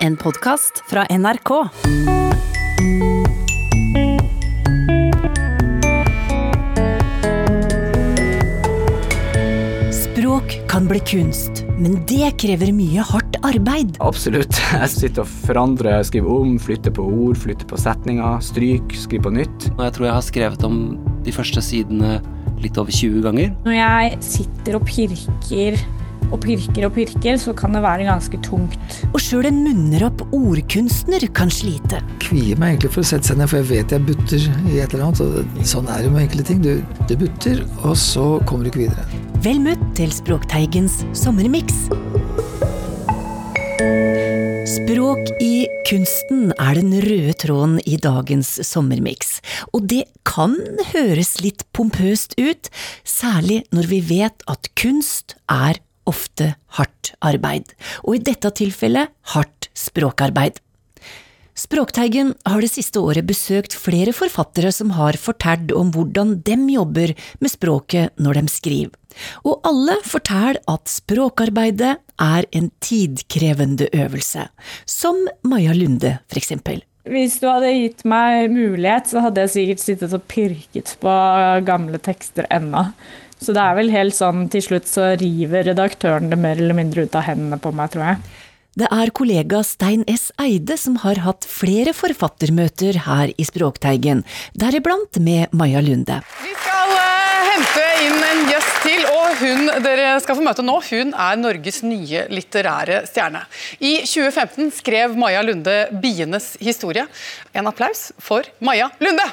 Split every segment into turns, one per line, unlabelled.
En podkast fra NRK. Språk kan bli kunst, men det krever mye hardt arbeid.
Absolutt. Jeg sitter og forandrer, skriver om, flytter på ord, flytter på setninger, stryk, skriver på nytt.
Og jeg tror jeg har skrevet om de første sidene litt over 20 ganger.
Når jeg sitter og pirker og pirker og pirker, så kan det være ganske tungt.
Og sjøl en munneropp ordkunstner kan slite.
kvier meg egentlig for å sette seg ned, for jeg vet jeg butter i et eller annet. Og sånn er det med enkle ting. Du, du butter, og så kommer du ikke videre.
Vel møtt til Språkteigens sommermiks. Språk i kunsten er den røde tråden i dagens sommermiks. Og det kan høres litt pompøst ut, særlig når vi vet at kunst er ofte hardt arbeid, og i dette tilfellet hardt språkarbeid. Språkteigen har det siste året besøkt flere forfattere som har fortalt om hvordan dem jobber med språket når de skriver, og alle forteller at språkarbeidet er en tidkrevende øvelse, som Maja Lunde for eksempel.
Hvis du hadde gitt meg mulighet, så hadde jeg sikkert sittet og pirket på gamle tekster ennå. Så det er vel helt sånn til slutt så river redaktøren det mer eller mindre ut av hendene på meg, tror jeg.
Det er kollega Stein S. Eide som har hatt flere forfattermøter her i Språkteigen, deriblant med Maja Lunde.
Vi skal eh, hente inn en gjest til, og hun dere skal få møte nå, hun er Norges nye litterære stjerne. I 2015 skrev Maja Lunde 'Bienes historie'. En applaus for Maja Lunde!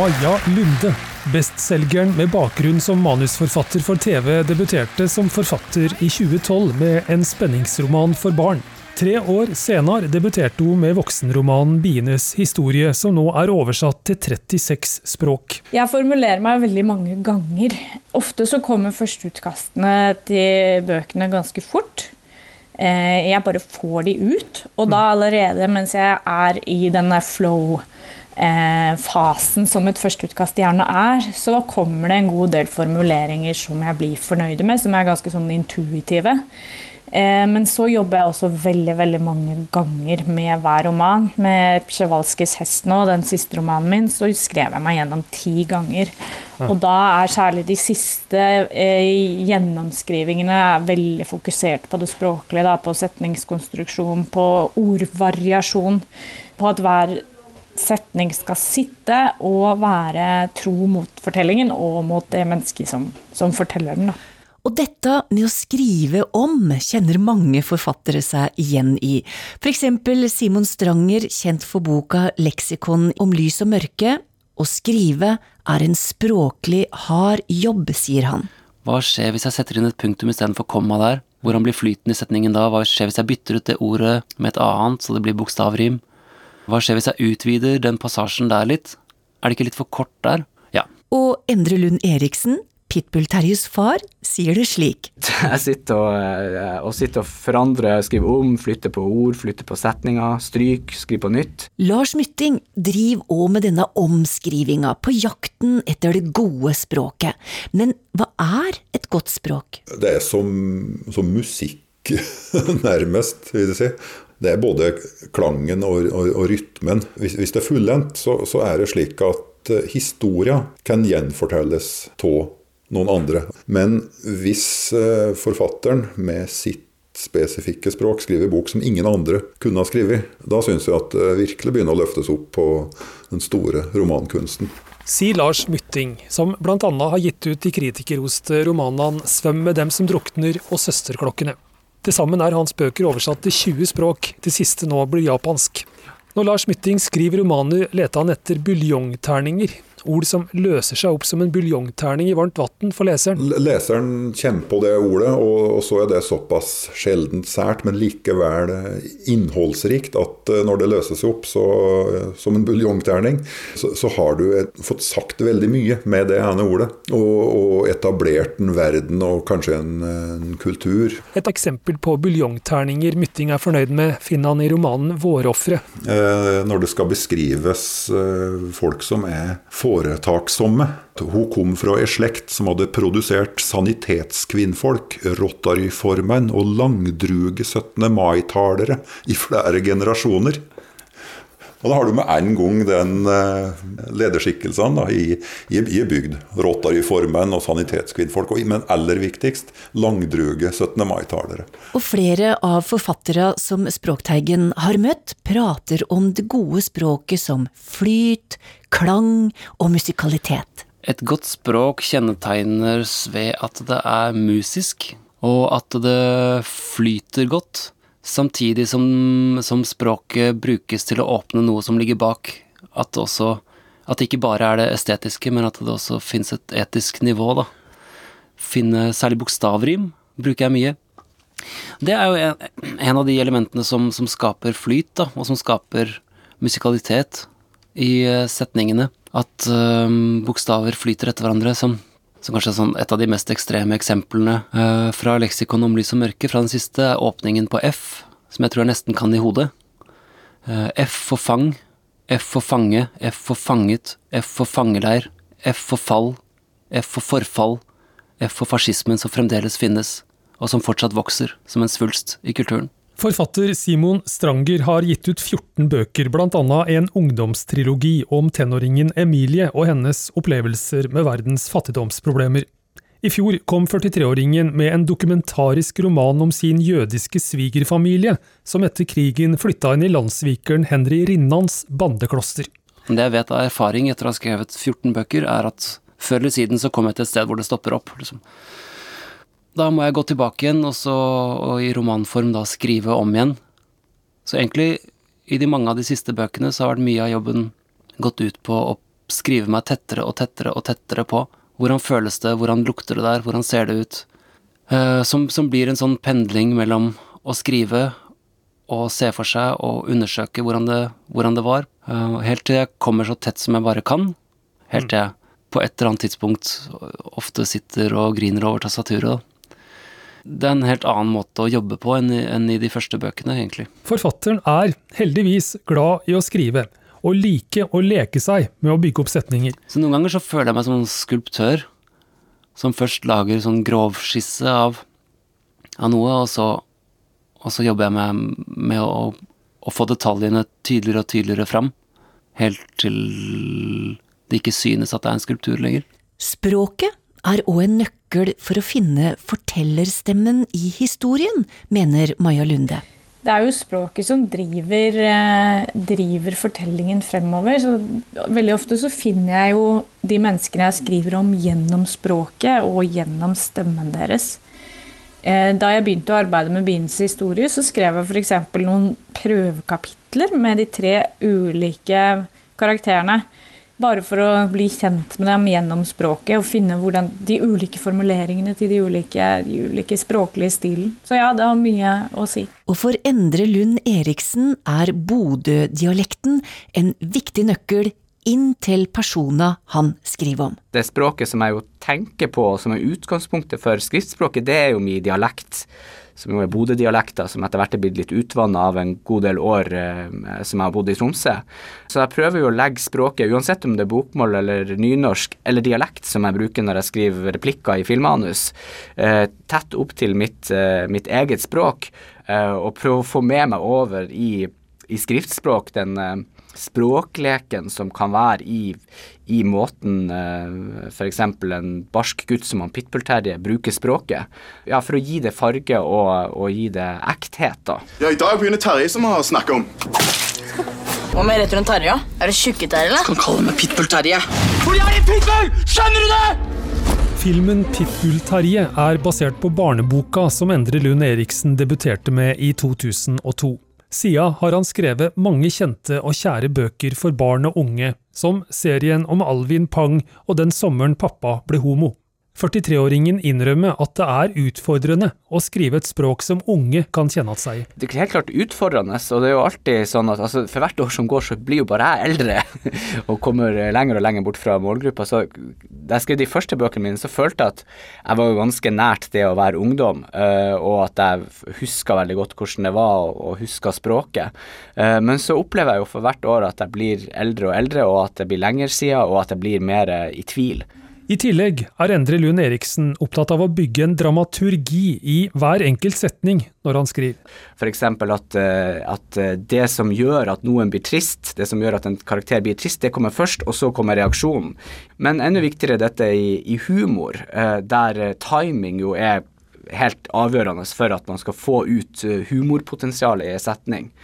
Maja Lunde. Bestselgeren med bakgrunn som manusforfatter for TV debuterte som forfatter i 2012 med en spenningsroman for barn. Tre år senere debuterte hun med voksenromanen 'Bienes historie', som nå er oversatt til 36 språk.
Jeg formulerer meg veldig mange ganger. Ofte så kommer førsteutkastene til bøkene ganske fort. Eh, Jeg bare får de ut, og da allerede mens jeg er i denne flow fasen som et førsteutkast gjerne er, så kommer det en god del formuleringer som jeg blir fornøyd med, som er ganske sånn intuitive. Eh, Men så jobber jeg også veldig veldig mange ganger med hver roman. Med Przewalskis 'Hest' nå, den siste romanen min, så skrev jeg meg gjennom ti ganger. Og da er særlig de siste eh, gjennomskrivingene veldig fokusert på det språklige, da, på setningskonstruksjon, på ordvariasjon. På at hver setning skal sitte og være tro mot fortellingen og mot det mennesket som, som forteller den. da.
Og dette med å skrive om kjenner mange forfattere seg igjen i. For eksempel Simon Stranger, kjent for boka Leksikon om lys og mørke. Å skrive er en språklig hard jobb, sier han.
Hva skjer hvis jeg setter inn et punktum istedenfor komma der? Hvordan blir flyten i setningen da? Hva skjer hvis jeg bytter ut det ordet med et annet, så det blir bokstavrim? Hva skjer hvis jeg utvider den passasjen der litt? Er det ikke litt for kort der? Ja.
Og Endre Lund Eriksen, Pitbull-Terjes far, sier det slik.
Jeg sitter og, eh, og, sitter og forandrer, skriver om, flytter på ord, flytter på setninger, stryk, skriver på nytt.
Lars Mytting driver òg med denne omskrivinga, på jakten etter det gode språket. Men hva er et godt språk?
Det er som, som musikk, nærmest, vil jeg si. Det er både klangen og, og, og rytmen. Hvis, hvis, det er fullendt, så, så, er det slik at uh, historia kan gjenfortelles av noen andre. Men hvis uh, forfatteren med sitt spesifikke språk skriver bok som ingen andre kunne ha skrevet, da syns jeg at det virkelig begynner å løftes opp på den store romankunsten.
Sier Lars Mytting, som bl.a. har gitt ut de kritikerroste romanene 'Svøm med dem som drukner' og 'Søsterklokkene'. Til sammen er hans bøker oversatt til 20 språk, det siste nå blir japansk. Når Lars Mytting skriver romaner, leter han etter buljongterninger. Ord som løser seg opp som en buljongterning i varmt vann for leseren.
Leseren kjenner på det ordet, og, så er det såpass sjeldent sært, men likevel innholdsrikt at når det løser seg opp så, som en buljongterning, så, så, har du fått sagt veldig mye med det ene ordet. Og, og etablert en verden og kanskje en, en kultur.
Et eksempel på buljongterninger Mytting er fornøyd med, finner han i romanen 'Vårofre'.
Eh, når det skal beskrives eh, folk som er foretaksomme. Hun kom fra ei slekt som hadde produsert sanitetskvinnfolk, Rotaryformenn og langdruge 17. mai-talere i flere generasjoner. Og da har du med en gang den uh, lederskikkelsen da, i, i, i bygd. Rotaryformenn og sanitetskvinnfolk. Men aller viktigst langdruge 17. mai-talere.
Og flere av forfattere som Språkteigen har møtt, prater om det gode språket som flyt, klang og musikalitet.
Et godt språk kjennetegnes ved at det er musisk, og at det flyter godt. Samtidig som, som, språket brukes til å åpne noe som ligger bak. At, også, at det ikke bare er det estetiske, men at det også finnes et etisk nivå, da. Finne særlig bokstavrim bruker jeg mye. Det er jo en, en av de elementene som, som, skaper flyt, da, og som skaper musikalitet i eh, setningene. At øh, bokstaver flyter etter hverandre, som som kanskje er sånn et av de mest ekstreme eksemplene eh, fra leksikon om lys og mørke, fra den siste, åpningen på F, som jeg tror jeg nesten kan i hodet. Eh, F for fang, F for fange, F for fanget, F for fangeleir, F for fall, F for forfall, F for fascismen som fremdeles finnes, og som fortsatt vokser som en svulst i kulturen.
Forfatter Simon Stranger har gitt ut 14 bøker, bl.a. en ungdomstrilogi om tenåringen Emilie og hennes opplevelser med verdens fattigdomsproblemer. I fjor kom 43-åringen med en dokumentarisk roman om sin jødiske svigerfamilie, som etter krigen flytta inn i landssvikeren Henry Rinnans bandekloster.
Det jeg vet av erfaring etter å ha skrevet 14 bøker, er at før eller siden så kommer jeg til et sted hvor det stopper opp. liksom. Da må jeg gå tilbake igjen og, så, og i romanform da skrive om igjen. Så egentlig, i de mange av de siste bøkene, så har vært mye av jobben gått ut på å skrive meg tettere og tettere og tettere på. Hvordan føles det, hvordan lukter det der, hvordan ser det ut? Uh, som, som, blir en sånn pendling mellom å skrive og se for seg og undersøke hvordan det, hvordan det var. Uh, helt til jeg kommer så tett som jeg bare kan. Helt til jeg på et eller annet tidspunkt ofte sitter og griner over tastaturet det er en helt annen måte å jobbe på enn i, enn i de første bøkene, egentlig.
Forfatteren er heldigvis glad i å skrive, og like å leke seg med å bygge opp setninger.
Så noen ganger så føler jeg meg som en skulptør, som først lager sånn grovskisse av, av noe, og så, og så, jobber jeg med, med å, å, få detaljene tydeligere og tydeligere fram, helt til det ikke synes at det er en skulptur lenger.
Språket er òg en nøkkel for å finne fortellerstemmen i historien, mener Maja Lunde.
Det er jo språket som driver, eh, driver, fortellingen fremover. Så veldig ofte så finner jeg jo de menneskene jeg skriver om gjennom språket og gjennom stemmen deres. Eh, da jeg begynte å arbeide med byens historie, så skrev jeg f.eks. noen prøvekapitler med de tre ulike karakterene. Bare for å bli kjent med dem gjennom språket og finne hvordan de ulike formuleringene til de ulike, de ulike språklige stilen. Så ja, det har mye å si.
Og for Endre Lund Eriksen er Bodø-dialekten en viktig nøkkel inn til personer han skriver om.
Det språket som jeg jo tenker på, som er utgangspunktet for skriftspråket, det er jo min dialekt som jo er Bodø-dialekter, som etter hvert er blitt litt utvanna av en god del år eh, som jeg har bodd i Tromsø. Så jeg prøver jo å legge språket, uansett om det er bokmål eller nynorsk eller dialekt, som jeg bruker når jeg skriver replikker i filmmanus, eh, tett opp til mitt, eh, mitt eget språk, eh, og prøve å få med meg over i, i skriftspråk den eh, språkleken som kan være i, i måten eh, f.eks. en barsk gutt som han Pitbull-Terje bruker språket. Ja, For å gi det farge og, og gi det ekthet, da.
Ja, I dag begynner Terje som har snakket om.
Hva med rett rundt Terje? Er det Tjukke-Terje, eller?
Skal kalle meg Pitbull-Terje. Fordi jeg er Pitbull! Skjønner du det?
Filmen Pitbull-Terje er basert på barneboka som Endre Lund Eriksen debuterte med i 2002. Sida har han skrevet mange kjente og kjære bøker for barn og unge, som serien om Alvin Pang og Den sommeren pappa ble homo. 43-åringen innrømme at det er utfordrende å skrive et språk som unge kan kjenne at seg i.
Det er helt klart utfordrende, og det er jo alltid sånn at altså, for hvert år som går, så blir jo bare jeg eldre og kommer lenger og lenger bort fra målgruppa. Så da jeg skrev de første bøkene mine, så følte jeg at jeg var ganske nært det å være ungdom, uh, og at jeg huska veldig godt hvordan det var, og huska språket. Uh, men så opplever jeg jo for hvert år at jeg blir eldre og eldre, og at det blir lenger siden, og at jeg blir mer i tvil.
I tillegg er Endre Lund Eriksen opptatt av å bygge en dramaturgi i hver enkelt setning når han skriver.
F.eks. At, eh, at det som gjør at noen blir trist, det som gjør at en karakter blir trist, det kommer først, og så kommer reaksjonen. Men enda viktigere dette i, i humor, eh, der timing jo er helt avgjørende for at man skal få ut humorpotensialet i en setning.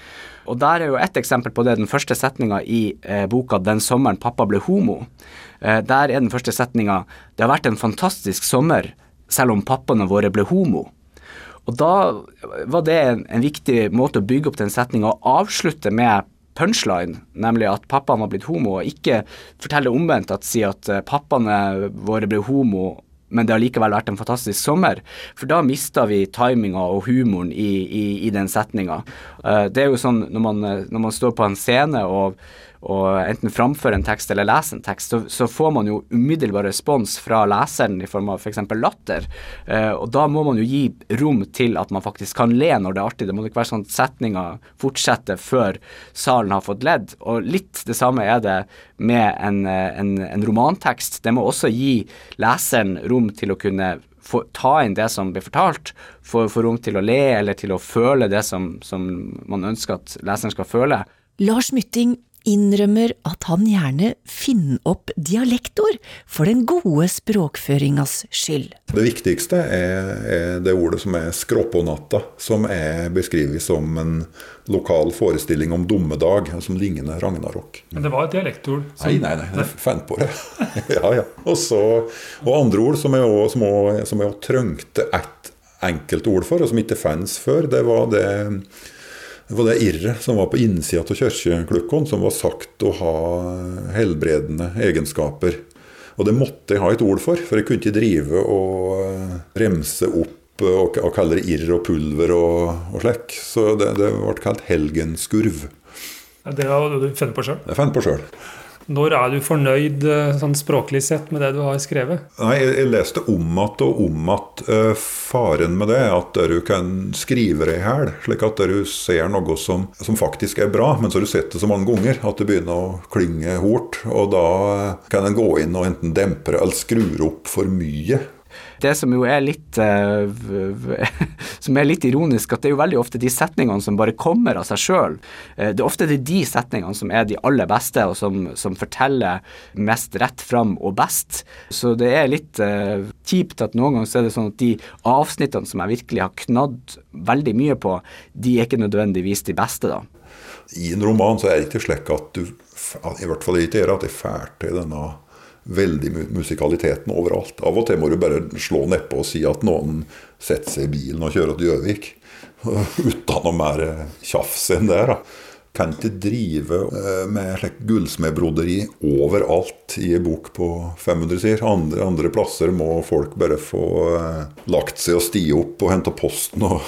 Og der er jo ett eksempel på det, den første setninga i eh, boka 'Den sommeren pappa ble homo'. Eh, der er den første setninga 'Det har vært en fantastisk sommer, selv om pappaene våre ble homo'. Og da var det en, en viktig måte å bygge opp den setninga og avslutte med punchline, nemlig at pappaen var blitt homo, og ikke fortelle omvendt at si at eh, pappaene våre ble homo men det har likevel vært en fantastisk sommer. For da mista vi timinga og humoren i, i, i den setninga. Uh, det er jo sånn når man, når man står på en scene og, og enten framføre en tekst eller lese en tekst, så, så, får man jo umiddelbar respons fra leseren i form av f.eks. For latter. Uh, og da må man jo gi rom til at man faktisk kan le når det er artig. Det må ikke være sånn at setninga fortsetter før salen har fått ledd. Og litt det samme er det med en, en, en romantekst. Det må også gi leseren rom til å kunne få, ta inn det som blir fortalt, få, for, rom til å le eller til å føle det som, som man ønsker at leseren skal føle.
Lars Mytting innrømmer at han gjerne finner opp dialektord for den gode språkføringas skyld.
Det viktigste er, er det ordet som er 'skråpånatta', som er beskrevet som en lokal forestilling om dommedag, som ligner ragnarok.
Men det var et dialektord?
Som... Nei, nei, nei, jeg fant på det. ja, ja. Også, og andre ord som jeg òg trengte ett enkelt ord for, og som ikke fantes før, det var det det var det irret som var på innsida av kirkeklukkene, som var sagt å ha helbredende egenskaper. Og det måtte jeg ha et ord for, for jeg kunne ikke drive og eh, remse opp og, og kalle det irr og pulver og, og slik. Så det, det ble kalt helgenskurv.
Det har du funnet på sjøl?
Det fant på sjøl.
Når er du fornøyd eh, sånn språklig sett med det du har skrevet?
Nei, Jeg, jeg leste om igjen og om igjen. Uh, faren med det er at du kan skrive det i hjel. Slik at du ser noe som, som, faktisk er bra, men så har du sett det så mange ganger at det begynner å klinge hort. Og da kan en gå inn og enten dempe eller skru opp for mye.
Det som jo er litt uh, som er litt ironisk, at det er jo veldig ofte de setningene som bare kommer av seg sjøl. Uh, det er ofte det de setningene som er de aller beste, og som, som forteller mest rett fram og best. Så det er litt uh, kjipt at noen ganger så er det sånn at de avsnittene som jeg virkelig har knadd veldig mye på, de er ikke nødvendigvis de beste, da.
I en roman så er det ikke slik at du i hvert fall ikke gjør at det er til denne veldig musikaliteten overalt. Av og til må du bare slå nedpå og si at noen setter seg i bilen og kjører til Gjøvik. Uten noe mer tjafs enn det. da. Kan ikke drive eh, med slik gullsmedbroderi overalt i en bok på 500 sider. Andre, andre plasser må folk bare få eh, lagt seg og stige opp og hente posten og,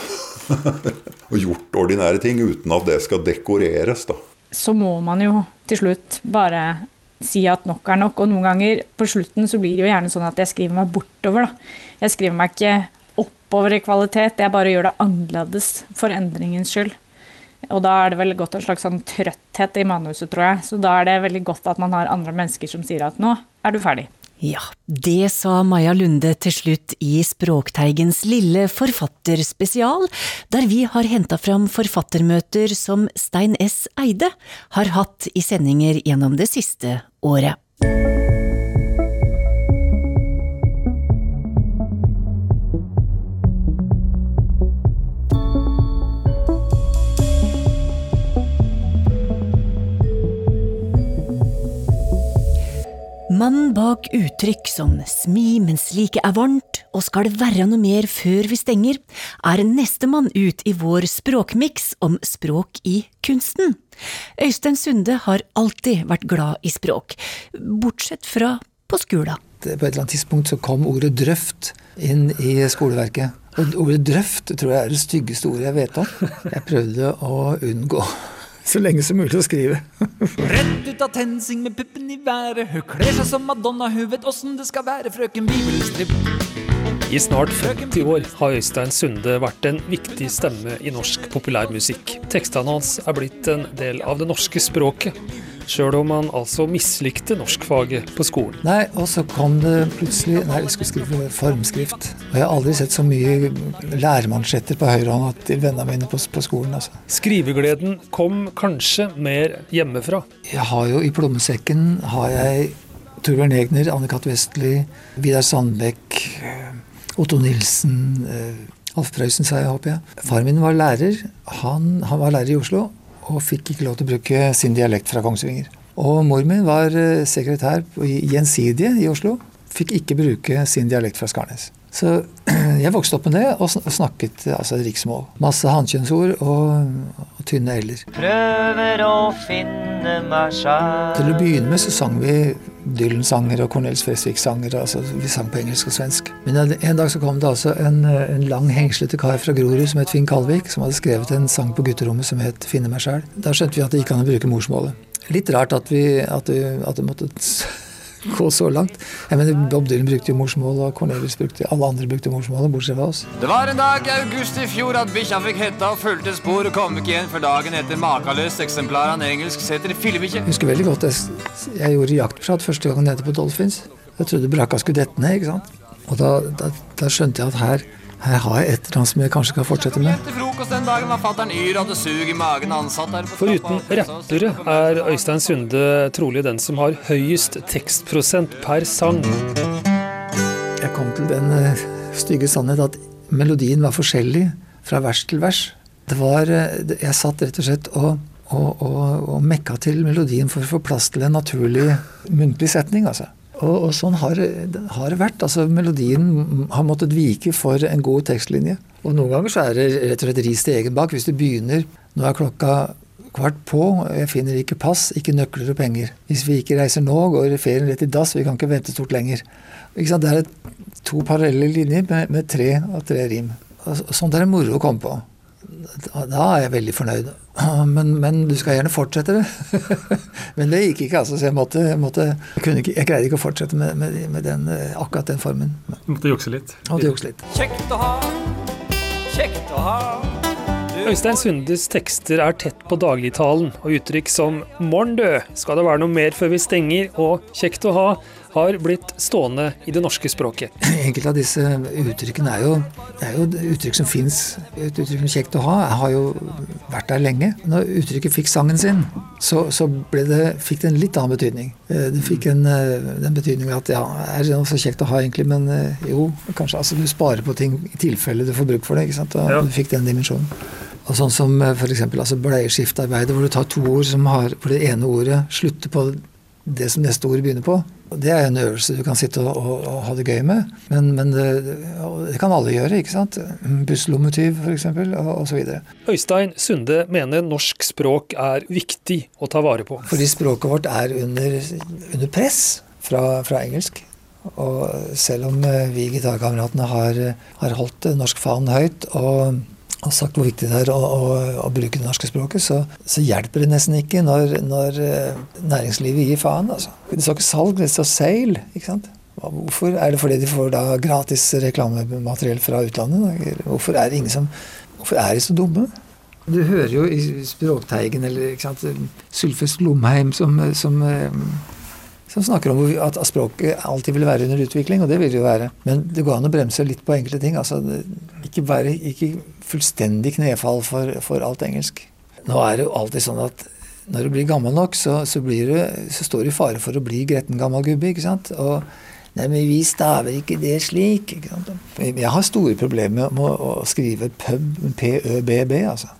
og gjort ordinære ting uten at det skal dekoreres. da.
Så må man jo til slutt bare si at nok er nok. Og noen ganger på slutten så blir det jo gjerne sånn at jeg skriver meg bortover. da. Jeg skriver meg ikke oppover i kvalitet, jeg bare gjør det annerledes for endringens skyld. Og da er det vel godt en slags sånn trøtthet i manuset, tror jeg. Så da er det veldig godt at man har andre mennesker som sier at nå er du ferdig.
Ja, det sa Maja Lunde til slutt i Språkteigens lille forfatterspesial, der vi har henta fram forfattermøter som Stein S. Eide har hatt i sendinger gjennom det siste året. Mannen bak uttrykk som smi mens like er varmt og skal det være noe mer før vi stenger, er nestemann ut i vår språkmiks om språk i kunsten. Øystein Sunde har alltid vært glad i språk, bortsett fra på skolen.
på et eller annet tidspunkt så kom ordet 'drøft' inn i skoleverket. Og ordet 'drøft' tror jeg er det styggeste ordet jeg vet om. Jeg prøvde å unngå så lenge som mulig å skrive.
Rett ut av TenSing med puppen i været. Hun kler seg som Madonna, hun vet åssen det skal være, frøken Bibelstripp.
I snart 50 år har Øystein Sunde vært en viktig stemme i norsk populærmusikk. Tekstene hans er blitt en del av det norske språket, sjøl om han altså mislikte norskfaget på skolen.
Nei, og så kom det plutselig Nei, jeg skulle skrive formskrift. Og jeg har aldri sett så mye læremansjetter på høyrehånda til vennene mine på, på skolen. altså.
Skrivegleden kom kanskje mer hjemmefra.
Jeg har jo i plommesekken har jeg Torbjørn Egner, Anne-Cath. Vestli, Vidar Sandbekk, Otto Nilsen, eh, Alf Prøysen, sa jeg, håper jeg. Faren min var lærer. Han, han var lærer i Oslo og fikk ikke lov til å bruke sin dialekt fra Kongsvinger. Og mor min var eh, sekretær i Gjensidige i Oslo. Fikk ikke bruke sin dialekt fra Skarnes. Så jeg vokste opp med det og snakket altså riksmål. Masse hankjønnsord og, og tynne l-er.
Prøver å finne meg sjæl
Til å begynne med så sang vi Dylan-sanger og Cornelis Fresvik-sanger. altså Vi sang på engelsk og svensk. Men en dag så kom det altså en, en lang, hengslete kar fra Grorud som het Finn Kalvik, som hadde skrevet en sang på gutterommet som het 'Finne meg sjæl'. Da skjønte vi at det gikk an å bruke morsmålet. Litt rart at, vi, at, vi, måtte gå så langt. Jeg mener, Bob Dylan brukte jo morsmål, og Cornelius brukte alle andre brukte morsmålet, bortsett fra oss.
Det var en dag i august i fjor at bikkja fikk hetta og fulgte spor og kom ikke igjen før dagen etter makeløst eksemplar av en engelsk setter fillebikkje.
Jeg husker veldig godt jeg, jeg gjorde jaktprat første gang nede på Dolphins. Jeg trodde brakka skulle dette ned, ikke sant. Og da, da, da skjønte jeg at her her har jeg et eller annet som jeg kanskje kan fortsette med.
Foruten rappere er Øystein Sunde trolig den som har høyest tekstprosent per sang.
Jeg kom til den uh, stygge sannhet at melodien var forskjellig fra vers til vers. Det var uh, Jeg satt rett og slett og, og, og, og mekka til melodien for å få plass til en naturlig muntlig setning, altså. Og, og, sånn har, har, det vært. altså Melodien har måttet vike for en god tekstlinje. Og noen ganger så er det rett og slett ris til egen bak. Hvis du begynner Nå er klokka kvart på, jeg finner ikke pass, ikke nøkler og penger. Hvis vi ikke reiser nå, går ferien rett i dass, vi kan ikke vente stort lenger. Det er to parallelle linjer med, med, tre og tre rim. Og, sånt er det moro å komme på. Da, er jeg veldig fornøyd. Men, men, du skal gjerne fortsette det. men det gikk ikke, altså. Så jeg måtte, måtte jeg, ikke, jeg greide ikke å fortsette med, med, med den, akkurat den formen.
Du måtte jukse litt?
Måtte jukse litt.
Kjekt å ha, kjekt å ha.
Øystein Sundes tekster er tett på dagligtalen, og uttrykk som 'morn dø', 'skal det være noe mer før vi stenger' og 'kjekt å ha' har blitt stående i det norske språket.
Enkelte av disse uttrykkene er jo, er jo uttrykk som fins. Et uttrykk som er 'kjekt å ha' Jeg har jo vært der lenge. Når uttrykket fikk sangen sin, så, så det, fikk det en litt annen betydning. Det fikk en, den betydningen at ja, er det noe så kjekt å ha egentlig, men jo, kanskje altså, du sparer på ting i tilfelle du får bruk for det. ikke sant? Og ja. du fikk den dimensjonen. Og sånn som f.eks. Altså bleieskiftearbeidet, hvor du tar to ord som har, hvor det ene ordet slutter på det som neste ord begynner på. Det er en øvelse du kan sitte og, og, og ha det gøy med. Men, men det, det, kan alle gjøre. ikke sant? Busslommetyv f.eks. Videre.
Øystein Sunde mener norsk språk er viktig å ta vare på.
Fordi språket vårt er under, under press fra, fra engelsk. Og selv om eh, vi gitarkameratene har, har holdt norsk faen høyt og og sagt hvor viktig det er å, å, å bruke det norske språket, så, så, hjelper det nesten ikke når, når uh, næringslivet gir faen. Altså. Det står ikke salg, det står sale. ikke sant? Hvorfor? Er det fordi de får da gratis reklamemateriell fra utlandet? Hvorfor er som Hvorfor er de så dumme? Du hører jo i Språkteigen eller ikke sant, Sylfest Lomheim som, som uh, som snakker om at språket alltid vil være under utvikling, og det vil det jo være. Men det går an å bremse litt på enkelte ting. altså Ikke, bare, ikke fullstendig knefall for, for, alt engelsk. Nå er det jo alltid sånn at når du blir gammel nok, så, så, du, så står du i fare for å bli gretten gammel gubbe. ikke sant? Og Nei, men vi staver ikke det slik. Ikke? Jeg har store problemer med å, å skrive pub, p-ø-b-b, altså.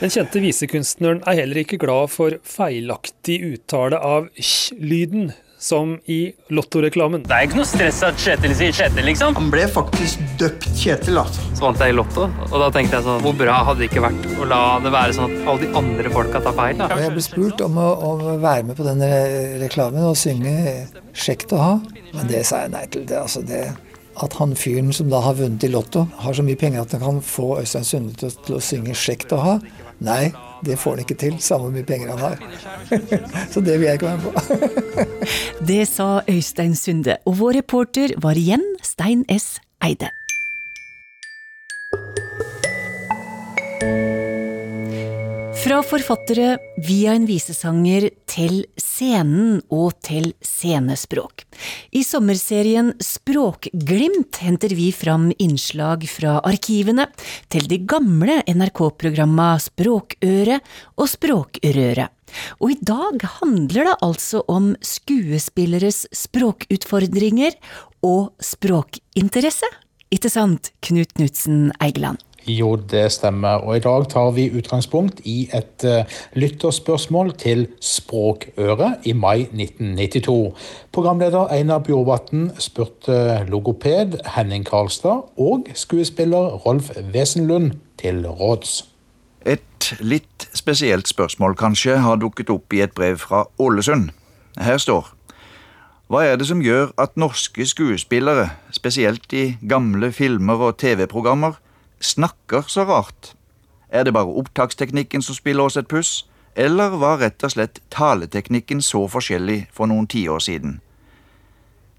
Den kjente visekunstneren er heller ikke glad for feilaktig uttale av sj-lyden, som i Lotto-reklamen.
Det er ikke noe stress at Kjetil sier Kjetil, liksom.
Han ble faktisk døpt Kjetil, altså.
Så vant jeg i Lotto, og da tenkte jeg sånn Hvor bra hadde det ikke vært å la det være sånn at alle de andre folka tar feil? da?
Og jeg ble spurt om å, om å være med på den reklamen og synge 'Kjekt å ha', men det sa jeg nei til. Det, altså det, at han fyren som da har vunnet i Lotto, har så mye penger at han kan få Øystein Sunde til, til å synge 'Kjekt å ha', nei, det får han ikke til, samme hvor mye penger han har. så det vil jeg ikke være med på.
Det sa Øystein Sunde, og vår reporter var igjen Stein S. Eide. Fra forfattere via en visesanger til scenen og til scenespråk. I sommerserien Språkglimt henter vi fram innslag fra arkivene til de gamle NRK-programma Språkøret og Språkrøret. Og i dag handler det altså om skuespilleres språkutfordringer og språkinteresse. Ikke sant, Knut Knutsen Eigeland?
Jo, det stemmer. Og i dag tar vi utgangspunkt i et uh, lytterspørsmål til Språkøret i mai 1992. Programleder Einar Bjorvatn spurte logoped Henning Karlstad og skuespiller Rolf Wesenlund til råds.
Et litt spesielt spørsmål kanskje har dukket opp i et brev fra Ålesund. Her står Hva er det som gjør at norske skuespillere, spesielt i gamle filmer og TV-programmer, snakker så rart? Er det bare opptaksteknikken som spiller oss et puss, eller var rett og slett taleteknikken så forskjellig for noen tiår siden?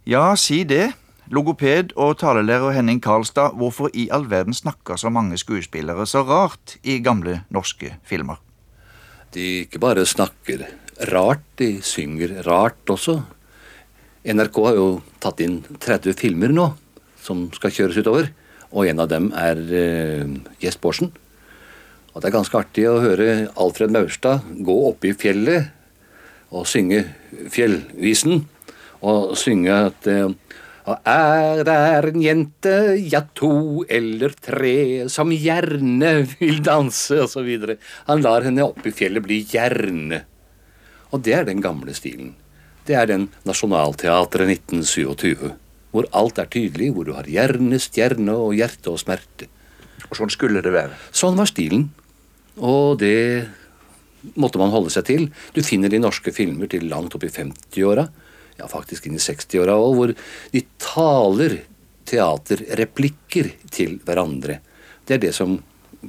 Ja, si det. Logoped og talelærer Henning Karlstad, hvorfor i all verden snakker så mange skuespillere så rart i gamle norske filmer?
De ikke bare snakker rart, de synger rart også. NRK har jo tatt inn 30 filmer nå som skal kjøres utover, og en av dem er uh, Gjest Borsen. Og det er ganske artig å høre Alfred Maurstad gå opp i fjellet og synge fjellvisen, og synge at og er der en jente, ja to eller tre, som gjerne vil danse, osv. Han lar henne opp i fjellet bli gjerne. Og det er den gamle stilen. Det er den Nationaltheatret 1927, hvor alt er tydelig, hvor du har hjerne, stjerne og hjerte og smerte.
Og sånn skulle det være?
Sånn var stilen. Og det måtte man holde seg til. Du finner de norske filmer til langt opp i 50-åra ja, faktisk inn i 60-åra òg, hvor de taler teaterreplikker til hverandre. Det er det som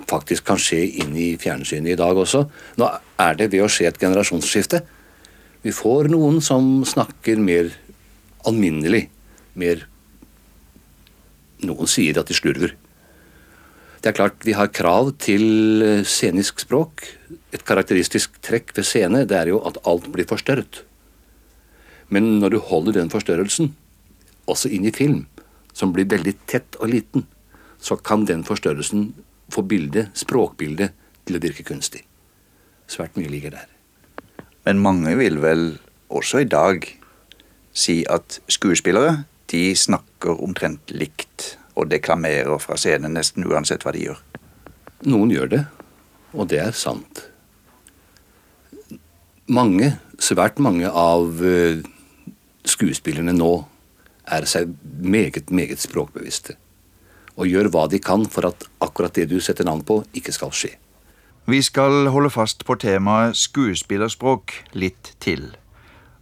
faktisk kan skje inn i fjernsynet i dag også. Nå er det ved å skje et generasjonsskifte. Vi får noen som snakker mer alminnelig, mer Noen sier at de slurver. Det er klart vi har krav til scenisk språk. Et karakteristisk trekk ved scene det er jo at alt blir forstørret. Men når du holder den forstørrelsen, også inn i film, som blir veldig tett og liten, så kan den forstørrelsen få bildet, språkbildet, til å virke kunstig. Svært mye ligger der.
Men mange vil vel også i dag si at skuespillere de snakker omtrent likt og deklamerer fra scenen nesten uansett hva de gjør.
Noen gjør det, og det er sant. Mange, svært mange av skuespillerne nå er seg meget, meget språkbevisste. Og gjør hva de kan for at akkurat det du setter navn på, ikke skal skje.
Vi skal holde fast på temaet skuespillerspråk litt til.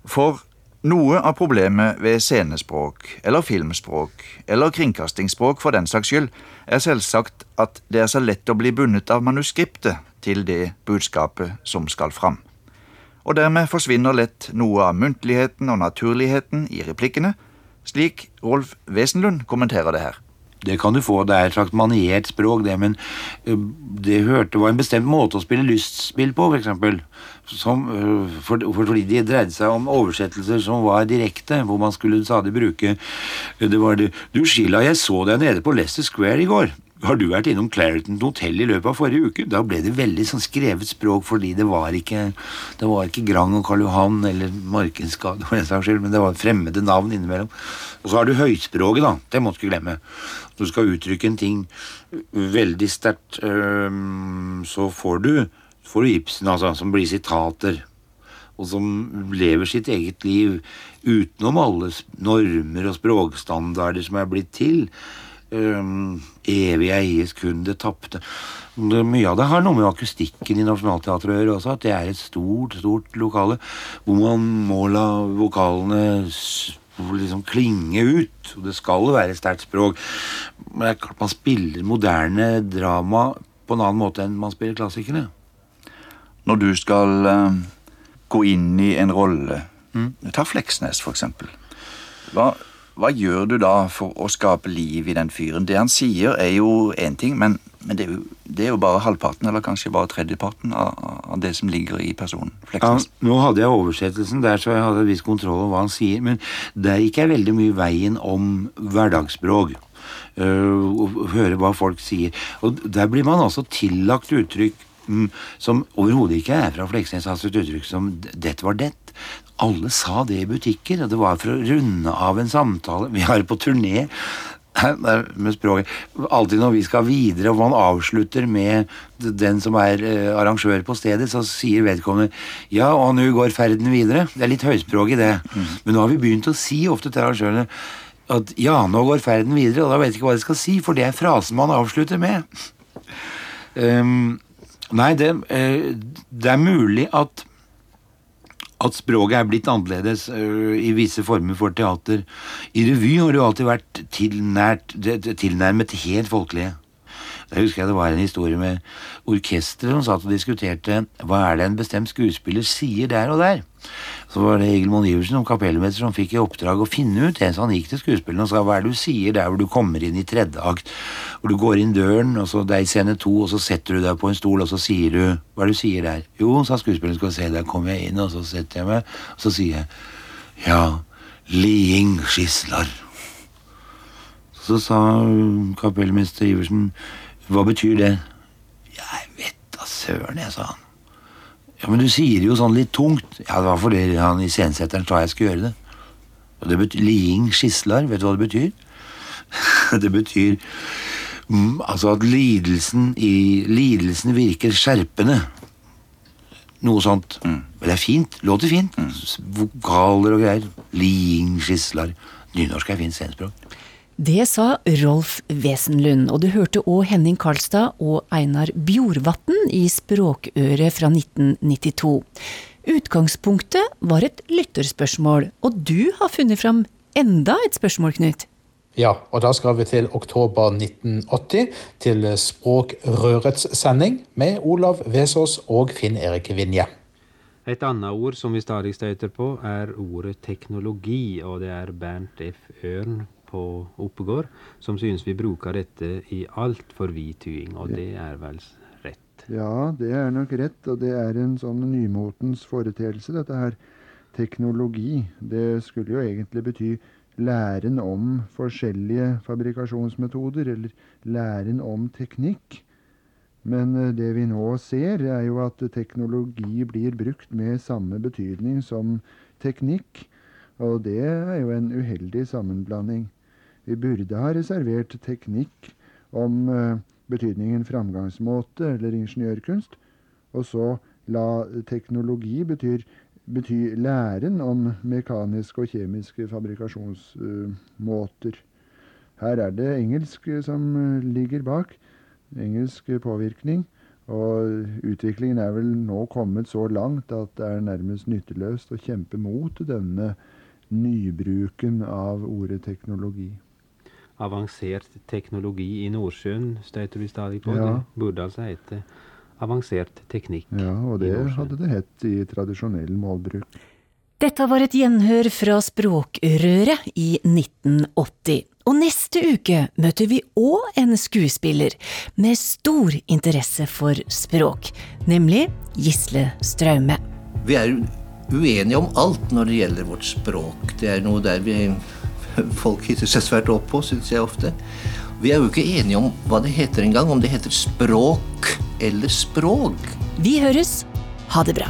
For noe av problemet ved scenespråk, eller filmspråk, eller kringkastingsspråk for den saks skyld, er selvsagt at det er så lett å bli bundet av manuskriptet til det budskapet som skal fram og dermed forsvinner lett noe av muntligheten og naturligheten i replikkene, slik Rolf Wesenlund kommenterer det her.
Det kan du få, det er et slags maniert språk, det, men det hørte var en bestemt måte å spille lystspill på, eksempel. Som, for, for, fordi det dreide seg om oversettelser som var direkte, hvor man skulle stadig bruke Det var det Du, Sheila, jeg så deg nede på Leicester Square i går. Har du vært innom Clariton hotell i løpet av forrige uke? Da ble det veldig sånn skrevet språk, fordi det var ikke det var ikke Grang og Karl Johan eller Markensgade, for den saks skyld, men det var fremmede navn innimellom. Og så har du høyspråket, da. Det må du ikke glemme. Du skal uttrykke en ting veldig sterkt, så får du, får du Ibsen, altså, som blir sitater. og som lever sitt eget liv utenom alle normer og språkstandarder som er blitt til. Um, evig eies kun det tapte. Mye av det har noe med akustikken i Nationaltheatret å gjøre også. At det er et stort, stort lokale hvor man må la vokalene liksom klinge ut. Og det skal være sterkt språk. Men det er klart man spiller moderne drama på en annen måte enn man spiller klassikerne.
Når du skal uh, gå inn i en rolle mm. Ta Fleksnes, for eksempel. Hva, hva, gjør du da for å skape liv i den fyren? Det han sier, er jo én ting, men, men det, er jo, det, er jo, bare halvparten, eller kanskje bare tredjeparten av, av det som ligger i personen.
Ja, nå hadde jeg oversettelsen der, så jeg hadde en viss kontroll over hva han sier. Men der gikk jeg veldig mye veien om hverdagsspråk. Uh, høre hva folk sier. Og der blir man altså tillagt uttrykk mm, som overhodet ikke er fra Fleksnes. Altså et uttrykk som 'det var det'. Alle sa det i butikker, og det var for å runde av en samtale. Vi er på turné med språket. Alltid når vi skal videre, og man avslutter med den som er eh, arrangør på stedet, så sier vedkommende ja, og nå går ferden videre. Det er litt høyspråk i det. Mm. Men nå har vi begynt å si ofte til arrangørene at ja, nå går ferden videre, og da vet jeg ikke hva de skal si, for det er frasen man avslutter med. Um, nei, det, uh, det er mulig at at språket er blitt annerledes uh, i visse former for teater. I revy har det jo alltid vært tilnært, tilnærmet helt folkelige. Jeg husker jeg det var en historie med orkesteret som satt og diskuterte hva er det en bestemt skuespiller sier der og der. Så var det Egil Monn Iversen som kapellmester som fikk i oppdrag å finne ut det. Så han gikk til skuespilleren og sa hva er det du sier der hvor du kommer inn i tredje akt. Hvor du går inn døren, og så det er i scene to, og så setter du deg på en stol, og så sier du Hva er det du sier der? Jo, sa skuespilleren, skal se, der kommer jeg inn, og så setter jeg meg, og så sier jeg Ja, Liing skisler. Så sa kapellmester Iversen hva betyr det? Jeg vet da søren, jeg, sa han. Ja, Men du sier jo sånn litt tungt. Ja, det var fordi han iscenesetteren sa jeg skulle gjøre det. Og det betyr Liing skislar, vet du hva det betyr? det betyr mm, altså at lidelsen, i, lidelsen virker skjerpende. Noe sånt. Mm. Men det er fint. Låter fint. Mm. Vokaler og greier. Liing skislar. Nynorsk er fint scenespråk.
Det sa Rolf Wesenlund, og du hørte òg Henning Karlstad og Einar Bjorvatn i Språkøret fra 1992. Utgangspunktet var et lytterspørsmål, og du har funnet fram enda et spørsmål, Knut?
Ja, og da skal vi til oktober 1980, til Språkrørets sending med Olav Vesaas og Finn Erik Vinje.
Et annet ord som vi stadig støter på, er ordet teknologi, og det er Bernt F. Ørn på Oppegård som synes vi bruker dette i altfor vid tying, og det er vel rett?
Ja, det er nok rett, og det er en sånn nymotens foreteelse, dette her. Teknologi. Det skulle jo egentlig bety læren om forskjellige fabrikasjonsmetoder, eller læren om teknikk. Men eh, det vi nå ser, er jo at teknologi blir brukt med samme betydning som teknikk. Og det er jo en uheldig sammenblanding. Vi burde ha reservert teknikk om uh, betydningen framgangsmåte eller ingeniørkunst, og så la teknologi betyr, bety læren om mekaniske og kjemiske fabrikasjonsmåter. Her er det engelsk som uh, ligger bak. Engelsk påvirkning. Og utviklingen er vel nå kommet så langt at det er nærmest nytteløst å kjempe mot denne nybruken av ordet teknologi
avansert teknologi i Nordsjøen støter vi stadig på.
Ja.
Det burde altså hete avansert teknikk.
Ja, og det hadde det hett i tradisjonell målbruk.
Dette var et gjenhør fra Språkrøret i 1980. Og neste uke møter vi òg en skuespiller med stor interesse for språk, nemlig Gisle Straume.
Vi er uenige om alt når det gjelder vårt språk. Det er noe der vi folk hisser seg svært opp på, syns jeg ofte. Vi er jo ikke enige om hva det heter engang, om det heter språk eller språk.
Vi høres. Ha det bra.